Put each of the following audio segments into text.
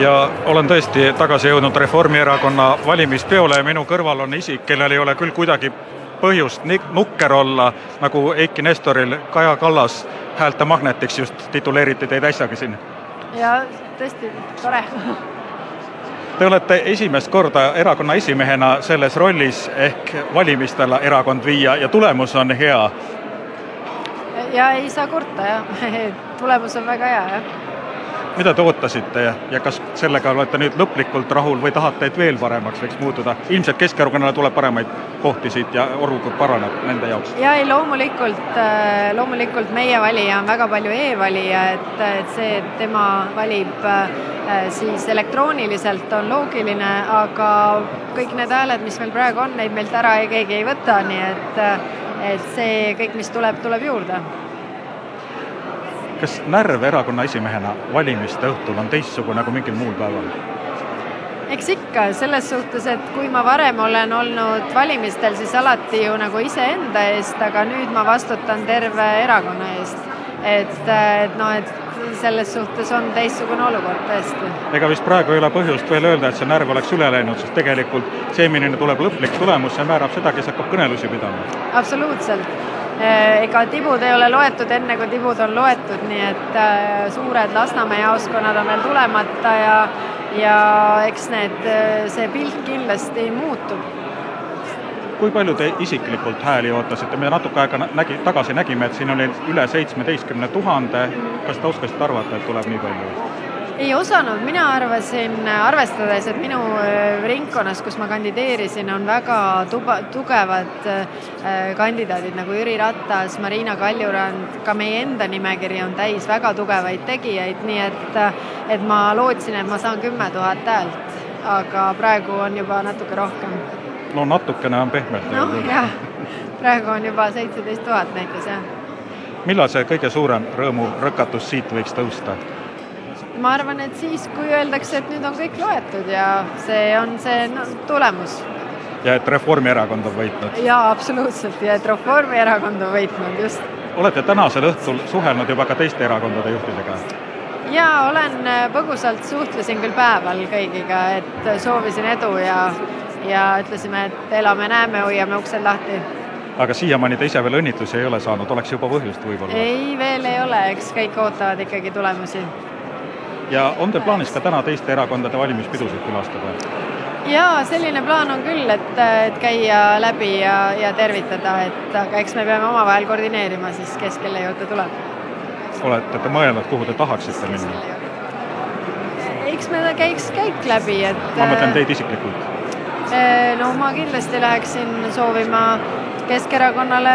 ja olen tõesti tagasi jõudnud Reformierakonna valimispeole ja minu kõrval on isik, kellel ei ole küll kuidagi põhjust nukker olla, nagu Eiki Nestoril Kaja Kallas häälte magnetiks just tituleeriti teid äsjagi siin. ja tõesti tore. Te olete esimest korda erakonna esimehena selles rollis ehk valimistele erakond viia ja tulemus on hea. ja ei saa kurta jah tulemus on väga hea jah mida te ootasite ja, ja kas sellega olete nüüd lõplikult rahul või tahate, et veel paremaks võiks muutuda? ilmselt Keskerakonnale tuleb paremaid kohti siit ja olukord paraneb nende jaoks. ja ei, loomulikult, äh, loomulikult meie valija on väga palju e-valija, et, et see, et tema valib äh, siis elektrooniliselt on loogiline, aga kõik need hääled, mis meil praegu on, neid meilt ära ei, keegi ei võta, nii et, et see kõik, mis tuleb, tuleb juurde kas närv erakonna esimehena valimiste õhtul on teistsugune kui mingil muul päeval? eks ikka, selles suhtes, et kui ma varem olen olnud valimistel, siis alati ju nagu iseenda eest, aga nüüd ma vastutan terve erakonna eest. et, et noh, et selles suhtes on teistsugune olukord tõesti. ega vist praegu ei ole põhjust veel öelda, et see närv oleks üle läinud, sest tegelikult see, milline tuleb lõplik tulemus, see määrab seda, kes hakkab kõnelusi pidama. absoluutselt ega tibud ei ole loetud enne, kui tibud on loetud, nii et eh, suured Lasnamäe jaoskonnad on veel tulemata ja ja eks need, eh, see pilt kindlasti muutub. kui palju te isiklikult hääli ootasite, me natuke aega nägi, tagasi nägime, et siin oli üle seitsmeteistkümne tuhande, kas te oskasite arvata, et tuleb nii palju? Ei osanud, mina arvasin, arvestades, et minu äh, ringkonnas, kus ma kandideerisin, on väga tuba, tugevad äh, kandidaadid nagu Jüri Ratas, Marina Kaljurand, ka meie enda nimekiri on täis väga tugevaid tegijaid, nii et, et ma lootsin, et ma saan kümme tuhat häält, aga praegu on juba natuke rohkem. no natukene on pehmelt noh, jah, praegu on juba seitseteist tuhat näiteks, jah. millal see kõige suurem rõõmurõkatus siit võiks tõusta? Ma arvan, et siis, kui öeldakse, et nüüd on kõik loetud ja see on see no, tulemus. ja et Reformierakond on võitnud? jaa, absoluutselt ja et Reformierakond on võitnud, just. olete tänasel õhtul suhelnud juba ka teiste erakondade juhtidega? jaa, olen äh, põgusalt, suhtlesin küll päeval kõigiga, et soovisin edu ja, ja ütlesime, et elame-näeme, hoiame uksed lahti aga siiamaani te ise veel õnnitlusi ei ole saanud, oleks juba põhjust võib-olla? ei, veel ei ole, eks kõik ootavad ikkagi tulemusi ja on teil plaanis ka täna teiste erakondade valimispidusid külastada? jaa, selline plaan on küll, et, et käia läbi ja, ja tervitada, et aga eks me peame omavahel koordineerima siis, kes kelle juurde tuleb. olete te mõelnud, kuhu te tahaksite minna? eks me käiks käik läbi, et ma mõtlen teid isiklikult. Eh, no ma kindlasti läheksin soovima Keskerakonnale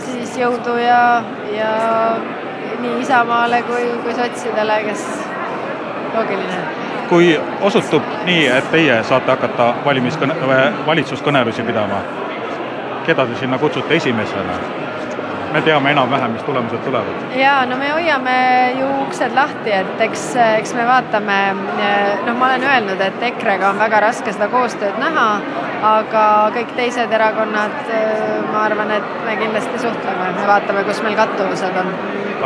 siis jõudu ja, ja nii Isamaale kui, kui sotsidele, kes loogiline. kui osutub nii, et teie saate hakata valimiskõne, valitsuskõnelusi pidama, keda te sinna kutsute esimesena? Me teame enam-vähem, mis tulemused tulevad. jaa, no me hoiame ju uksed lahti, et eks, eks me vaatame, noh, ma olen öelnud, et EKRE-ga on väga raske seda koostööd näha, aga kõik teised erakonnad, ma arvan, et me kindlasti suhtleme, me vaatame, kus meil kattuvused on.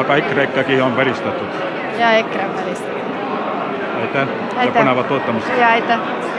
aga EKRE ikkagi on välistatud? jaa, EKRE on välistatud aitäh ja põnevat ootamist! jaa, aitäh!